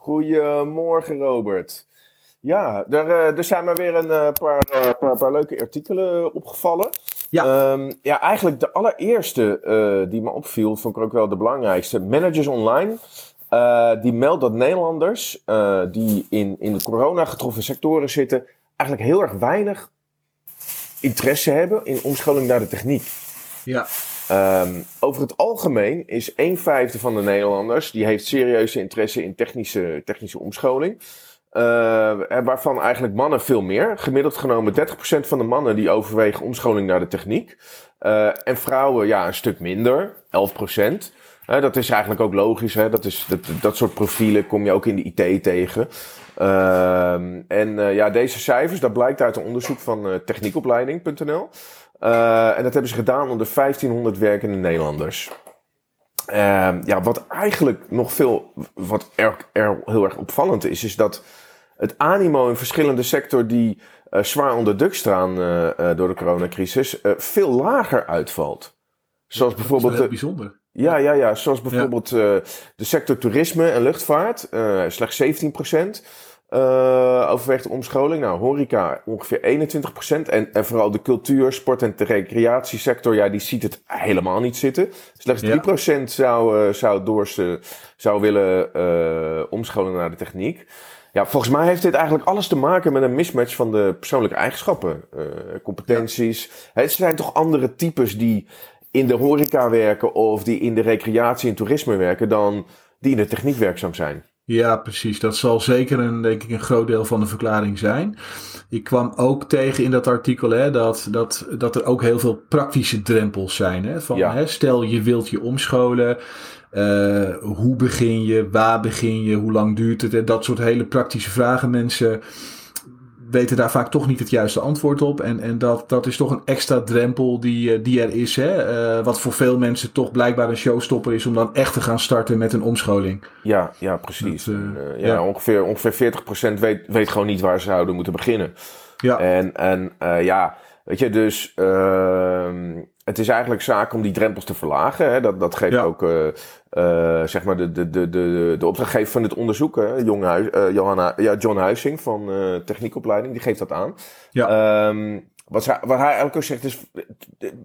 Goedemorgen Robert. Ja, er, eh, er zijn maar weer een eh, paar, uh, paar, paar, leuke artikelen opgevallen. Ja. Um, ja, eigenlijk de allereerste uh, die me opviel, vond ik ook wel de belangrijkste. Managers Online, uh, die meldt dat Nederlanders uh, die in, in de corona getroffen sectoren zitten, eigenlijk heel erg weinig interesse hebben in omscholing naar de techniek. Ja. Um, over het algemeen is een vijfde van de Nederlanders die heeft serieuze interesse in technische, technische omscholing. Uh, waarvan eigenlijk mannen veel meer. Gemiddeld genomen 30% van de mannen die overwegen omscholing naar de techniek. Uh, en vrouwen ja, een stuk minder, 11%. Uh, dat is eigenlijk ook logisch. Hè? Dat, is, dat, dat soort profielen kom je ook in de IT tegen. Ehm, en ja, deze cijfers, dat blijkt uit een onderzoek van techniekopleiding.nl. Uh, en dat hebben ze gedaan onder 1500 werkende Nederlanders. Uh, ja, wat eigenlijk nog veel, wat er, er, heel erg opvallend is, is dat het animo in verschillende sectoren die uh, zwaar onder druk staan uh, door de coronacrisis, veel lager uitvalt. Zoals bijvoorbeeld. Dat is bijzonder. Ja, ja, ja. Zoals bijvoorbeeld ja. de sector toerisme en luchtvaart, slechts 17 procent. Uh, overweegt omscholing. Nou, horeca ongeveer 21%. En, en vooral de cultuur, sport en de recreatiesector, ja, die ziet het helemaal niet zitten. Slechts 3% zou, uh, zou, door ze, zou willen uh, omscholen naar de techniek. Ja, volgens mij heeft dit eigenlijk alles te maken met een mismatch van de persoonlijke eigenschappen, competenties. Ja. Het zijn toch andere types die in de horeca werken of die in de recreatie en toerisme werken dan die in de techniek werkzaam zijn. Ja, precies. Dat zal zeker een, denk ik, een groot deel van de verklaring zijn. Ik kwam ook tegen in dat artikel hè, dat, dat, dat er ook heel veel praktische drempels zijn. Hè, van, ja. hè, stel je wilt je omscholen. Uh, hoe begin je? Waar begin je? Hoe lang duurt het? En dat soort hele praktische vragen. Mensen weten daar vaak toch niet het juiste antwoord op. En, en dat, dat is toch een extra drempel die, die er is. Hè? Uh, wat voor veel mensen toch blijkbaar een showstopper is om dan echt te gaan starten met een omscholing. Ja, ja precies. Dat, uh, ja, ja, Ongeveer, ongeveer 40% weet, weet gewoon niet waar ze zouden moeten beginnen. Ja. En, en ja, weet je, dus ehm, het is eigenlijk zaak om die drempels te verlagen. Hè? Dat, dat geeft ja. ook uh, zeg maar de, de, de, de, de opdrachtgever van dit onderzoek, hè, Jong Huis, uh, Johanna, ja, John Huizing van uh, techniekopleiding, die geeft dat aan. Ja. Um, wat, hij, wat hij eigenlijk ook zegt is,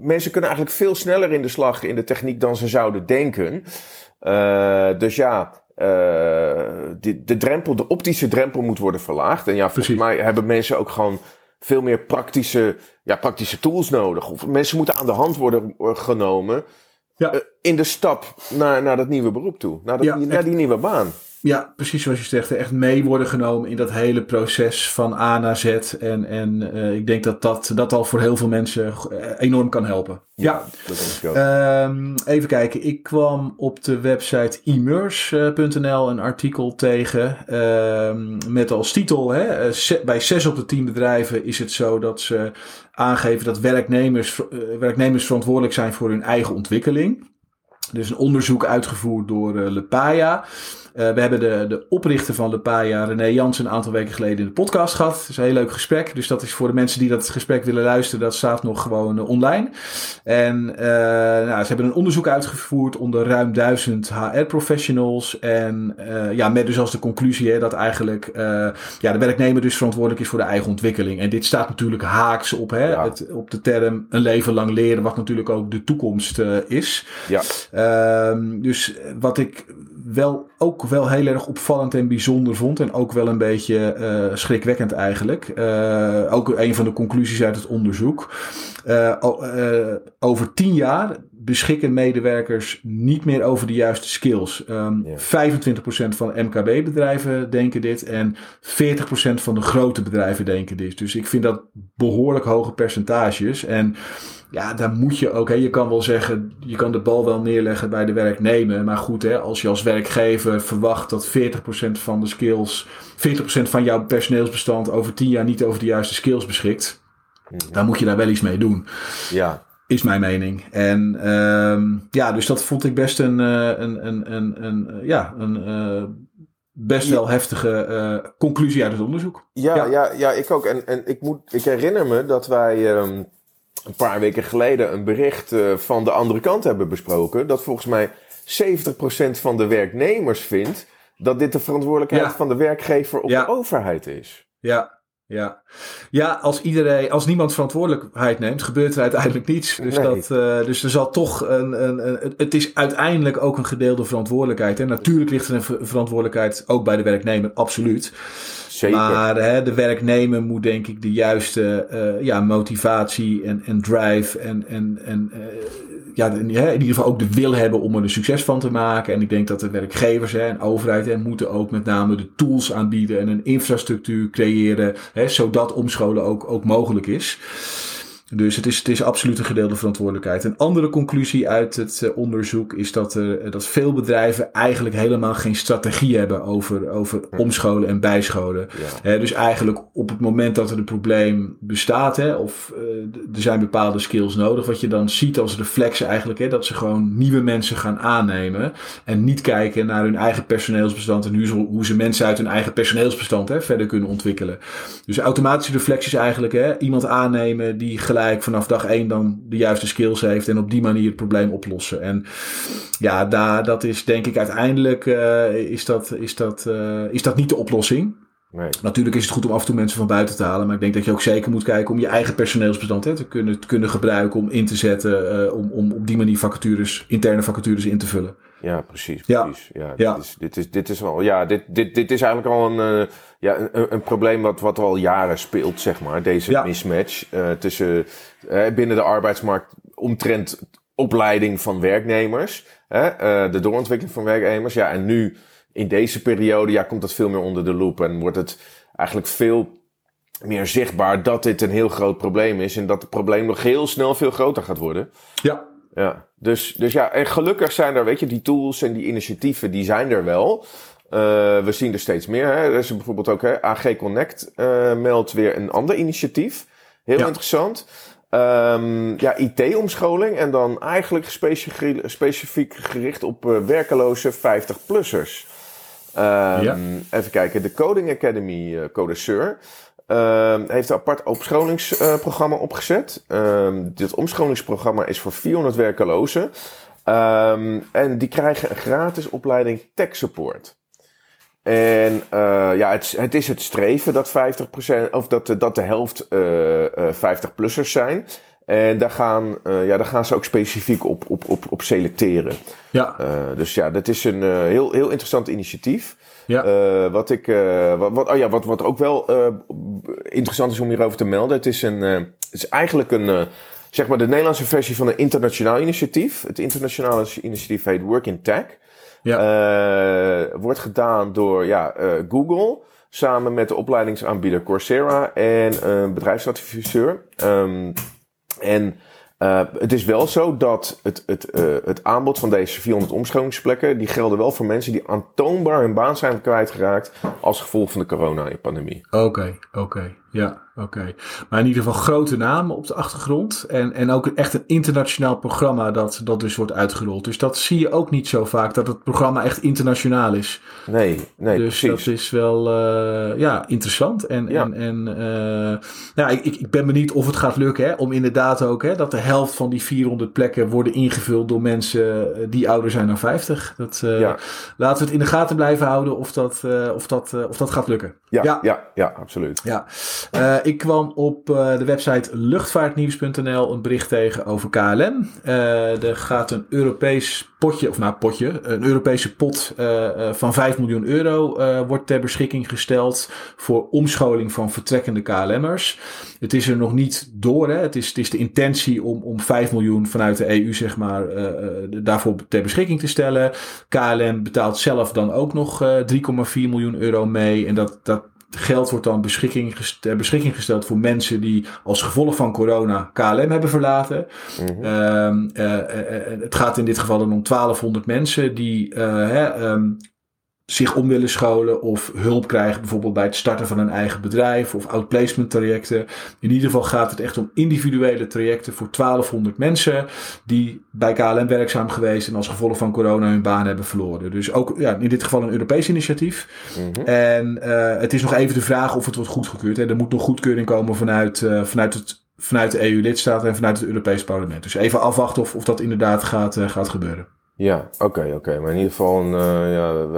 mensen kunnen eigenlijk veel sneller in de slag in de techniek dan ze zouden denken. dus ja, de, de drempel, de optische drempel moet worden verlaagd. En ja, volgens Precies. mij hebben mensen ook gewoon veel meer praktische, ja, praktische tools nodig. Of mensen moeten aan de hand worden genomen ja. in de stap naar, naar dat nieuwe beroep toe. Naar, dat, ja, naar die nieuwe baan. Ja, precies zoals je zegt. Echt mee worden genomen in dat hele proces van A naar Z. En, en uh, ik denk dat, dat dat al voor heel veel mensen enorm kan helpen. Ja, ja. Um, even kijken. Ik kwam op de website immerse.nl een artikel tegen. Um, met als titel: hè, bij 6 op de 10 bedrijven is het zo dat ze aangeven dat werknemers, werknemers verantwoordelijk zijn voor hun eigen ontwikkeling. Dus een onderzoek uitgevoerd door uh, Lepaya. Uh, we hebben de, de oprichter van Lepaya, René Jans, een aantal weken geleden in de podcast gehad. Dat is een heel leuk gesprek. Dus dat is voor de mensen die dat gesprek willen luisteren, dat staat nog gewoon uh, online. En uh, nou, ze hebben een onderzoek uitgevoerd onder ruim duizend HR-professionals. En ja, met dus als de conclusie hè, dat eigenlijk ja, de werknemer dus verantwoordelijk is voor de eigen ontwikkeling. En dit staat natuurlijk haaks op, hè, ja. het, op de term een leven lang leren, wat natuurlijk ook de toekomst is. Ja. Ehm, dus wat ik wel ook wel heel erg opvallend en bijzonder vond. En ook wel een beetje uh, schrikwekkend eigenlijk. Uh, ook een van de conclusies uit het onderzoek. Uh, over tien jaar beschikken medewerkers niet meer over de juiste skills. Um, ja. 25% van MKB-bedrijven denken dit en 40% van de grote bedrijven denken dit. Dus ik vind dat behoorlijk hoge percentages. En ja, daar moet je ook. Hè, je kan wel zeggen, je kan de bal wel neerleggen bij de werknemer. Maar goed, hè, als je als werkgever verwacht dat 40% van de skills, 40% van jouw personeelsbestand over 10 jaar niet over de juiste skills beschikt. Mhm. Dan moet je daar wel iets mee doen. Ja. Is mijn mening. En uh, ja, dus dat vond ik best een, een, een, een, een ja, een uh, best wel heftige uh, conclusie uit het onderzoek. Ja, ja, ja, ja, ik ook. En, en ik, moet, ik herinner me dat wij um, een paar weken geleden een bericht uh, van de andere kant hebben besproken. Dat volgens mij 70% van de werknemers vindt dat dit de verantwoordelijkheid van de werkgever op de overheid is. Ja, ja. ja, als iedereen, als niemand verantwoordelijkheid neemt, gebeurt er uiteindelijk niets. Dus, dat, uh, dus er zal toch een, een, een, Het is uiteindelijk ook een gedeelde verantwoordelijkheid. En natuurlijk ligt er een verantwoordelijkheid ook bij de werknemer, absoluut. Maar hè, de werknemer moet denk ik de juiste uh, ja, motivatie en, en drive en, en, en uh, ja, in ieder geval ook de wil hebben om er een succes van te maken. En ik denk dat de werkgevers hè, en overheid hè, moeten ook met name de tools aanbieden en een infrastructuur creëren, hè, zodat omscholen ook, ook mogelijk is. Dus het is, het is absoluut een gedeelde verantwoordelijkheid. Een andere conclusie uit het uh, onderzoek is dat, er, dat veel bedrijven eigenlijk helemaal geen strategie hebben over, over omscholen en bijscholen. Ja. dus eigenlijk op het moment dat er een probleem bestaat, hè, of uh, er zijn bepaalde skills nodig, wat je dan ziet als reflex eigenlijk, hè, dat ze gewoon nieuwe mensen gaan aannemen en niet kijken naar hun eigen personeelsbestand en hoe, hoe ze mensen uit hun eigen personeelsbestand hè, verder kunnen ontwikkelen. Dus automatische reflex is eigenlijk hè, iemand aannemen die gelijk vanaf dag één dan de juiste skills heeft en op die manier het probleem oplossen. En ja, daar, dat is denk ik uiteindelijk uh, is, dat, is, dat, uh, is dat niet de oplossing. Nee. Natuurlijk is het goed om af en toe mensen van buiten te halen. Maar ik denk dat je ook zeker moet kijken om je eigen personeelsbestand hè, te, kunnen, te kunnen gebruiken. Om in te zetten. Uh, om, om op die manier vacatures, interne vacatures in te vullen. Ja, precies. precies. Ja. ja, Dit, is, dit, is, dit is wel. Ja, dit, dit, dit is eigenlijk al een, uh, ja, een, een, probleem wat, wat al jaren speelt, zeg maar. Deze ja. mismatch uh, tussen binnen de arbeidsmarkt omtrent opleiding van werknemers. de doorontwikkeling van werknemers. Ja, en nu in deze periode ja, komt dat veel meer onder de loep en wordt het eigenlijk veel meer zichtbaar dat dit een heel groot probleem is en dat het probleem nog heel snel veel groter gaat worden. Ja. Ja, dus, dus ja, en gelukkig zijn er, weet je, die tools en die initiatieven, die zijn er wel. Uh, we zien er steeds meer. Hè. Er is bijvoorbeeld ook hè, AG Connect uh, meldt weer een ander initiatief. Heel ja. interessant. Um, ja, IT-omscholing en dan eigenlijk specifiek gericht op uh, werkeloze 50-plussers. Um, ja. Even kijken, de Coding Academy Codesseur um, heeft een apart omscholingsprogramma uh, opgezet. Um, dit omscholingsprogramma is voor 400 werkelozen. en die krijgen een gratis opleiding tech support. En uh, ja, het, het, is het streven dat 50%, of dat, dat de helft uh, 50-plussers zijn. En daar gaan, uh, ja, daar gaan ze ook specifiek op, op, op, op selecteren. Ja. Uh, dus ja, dat is een uh, heel, heel interessant initiatief. Ja. wat ik, wat, wat, oh ja, wat, wat ook wel interessant is om hierover te melden. Het is, een, het is eigenlijk een, zeg maar de Nederlandse versie van een internationaal initiatief. Het internationale initiatief heet Work in Tech. Ja. wordt gedaan door ja, Google samen met de opleidingsaanbieder Coursera en een bedrijfsadviseur. Um, en uh, het is wel zo dat het, het, uh, het aanbod van deze 400 omscholingsplekken, die gelden wel voor mensen die aantoonbaar hun baan zijn kwijtgeraakt als gevolg van de corona-pandemie. Oké, oké. Ja, oké. Maar in ieder geval grote namen op de achtergrond. En, en ook echt een internationaal programma dat, dat dus wordt uitgerold. Dus dat zie je ook niet zo vaak, dat het programma echt internationaal is. Nee, nee, Dus precies. dat is wel uh, ja, interessant. En, ja. en, en uh, ja, ik, ik ben benieuwd of het gaat lukken. Hè, om inderdaad ook hè, dat de helft van die 400 plekken worden ingevuld door mensen eh, die ouder zijn dan 50. Dat, uh, ja. Laten we het in de gaten blijven houden of dat, of dat, of dat gaat lukken. Ja, ja, ja, ja absoluut. Ja. Ik kwam op uh, de website luchtvaartnieuws.nl een bericht tegen over KLM. Uh, er gaat een Europees potje, of nou potje, een Europese pot van 5 miljoen euro wordt ter beschikking gesteld voor omscholing van vertrekkende KLM'ers. Het is er nog niet door. Hè. Het, is, het is de intentie om, om 5 miljoen vanuit de EU zeg maar, daarvoor ter beschikking te stellen. KLM betaalt zelf dan ook nog 3,4 miljoen euro mee. En dat, dat geld wordt dan beschikking, ter beschikking gesteld voor mensen die als gevolg van corona KLM hebben verlaten. Mhm. Ehm, het gaat in dit geval dan om 1200 mensen die ehm, zich om willen scholen of hulp krijgen, bijvoorbeeld bij het starten van een eigen bedrijf of outplacement trajecten. In ieder geval gaat het echt om individuele trajecten voor 1200 mensen die bij KLM werkzaam geweest en als gevolg van corona hun baan hebben verloren. Dus ook ja, in dit geval een Europees initiatief. Mhm. En uh, het is nog even de vraag of het wordt goedgekeurd. Hè. Er moet nog goedkeuring komen vanuit, uh, vanuit het vanuit de EU-lidstaten en vanuit het Europees Parlement. Dus even afwachten of, of dat inderdaad gaat, uh, gaat gebeuren. Ja, oké, oké. Maar in ieder geval een, uh, ja,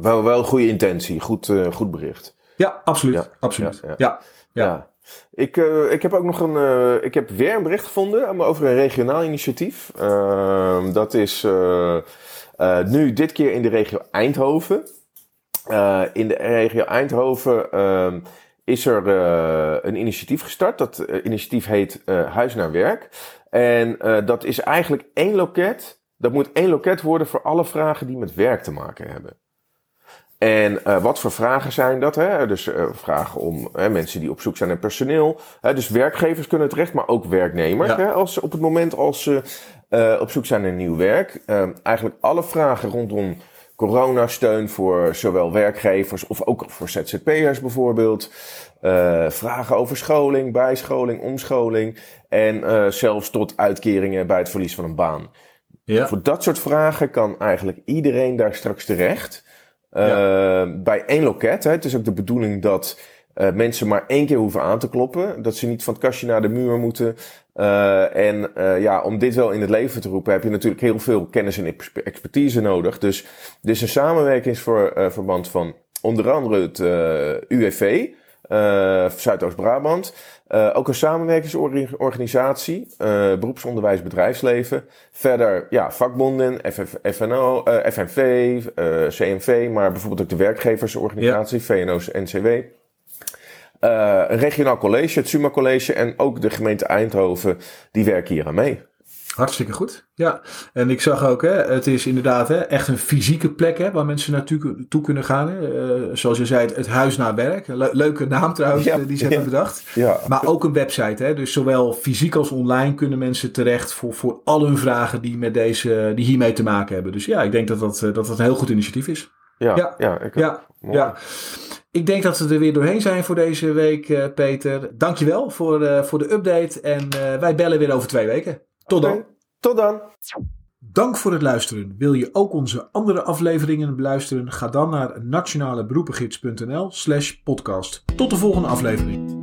wel, wel, een goede intentie. Goed, uh, goed bericht. Ja, absoluut. absoluut. Ja, ja. ja. Ik, uh, ik heb ook nog een. ik heb weer een bericht gevonden over een regionaal initiatief. Ehm, dat is nu dit keer in de regio Eindhoven. in de regio Eindhoven ehm, is er een initiatief gestart. Dat initiatief heet Huis naar Werk. En dat is eigenlijk één loket dat moet één loket worden voor alle vragen die met werk te maken hebben. En uh, wat voor vragen zijn dat? Hè? Dus uh, vragen om hè, mensen die op zoek zijn naar personeel. Hè? Dus werkgevers kunnen terecht, maar ook werknemers. Hè? Als, op het moment als ze uh, op zoek zijn naar nieuw werk. eigenlijk alle vragen rondom coronasteun voor zowel werkgevers of ook voor ZZP'ers bijvoorbeeld. vragen over scholing, bijscholing, omscholing. En zelfs tot uitkeringen bij het verlies van een baan. Ja. Voor dat soort vragen kan eigenlijk iedereen daar straks terecht. Uh, Bij één loket. Hè. Het is ook de bedoeling dat uh, mensen maar één keer hoeven aan te kloppen. Dat ze niet van het kastje naar de muur moeten. Uh, en ja, om dit wel in het leven te roepen heb je natuurlijk heel veel kennis en expertise nodig. Dus dit is een samenwerkingsverband van onder andere het UWV, Zuidoost-Brabant. Uh, ook een samenwerkingsorganisatie, uh, beroepsonderwijs bedrijfsleven. Verder ja, vakbonden, FF, FNO, uh, FNV, CNV, maar bijvoorbeeld ook de werkgeversorganisatie, ja. VNO's NCW. een regionaal college, het Suma College en ook de gemeente Eindhoven, die werken hier aan mee. Hartstikke goed. Ja, en ik zag ook, hè, het is inderdaad hè, echt een fysieke plek hè, waar mensen naartoe toe kunnen gaan. Hè. Uh, zoals je zei, het huis naar werk. leuke naam trouwens, ja, die ze hebben bedacht. Ja. Maar ook een website. Hè. Dus zowel fysiek als online kunnen mensen terecht voor, voor al hun vragen die, met deze, die hiermee te maken hebben. Dus ja, ik denk dat dat, dat, dat een heel goed initiatief is. Ja, ja, ja, ik ja, ja. Ik denk dat we er weer doorheen zijn voor deze week, Peter. Dankjewel voor, uh, voor de update. En wij bellen weer over twee weken. Tot dan. Tot dan. Dank voor het luisteren. Wil je ook onze andere afleveringen beluisteren? Ga dan naar nationaleberoepengids.nl slash podcast. Tot de volgende aflevering.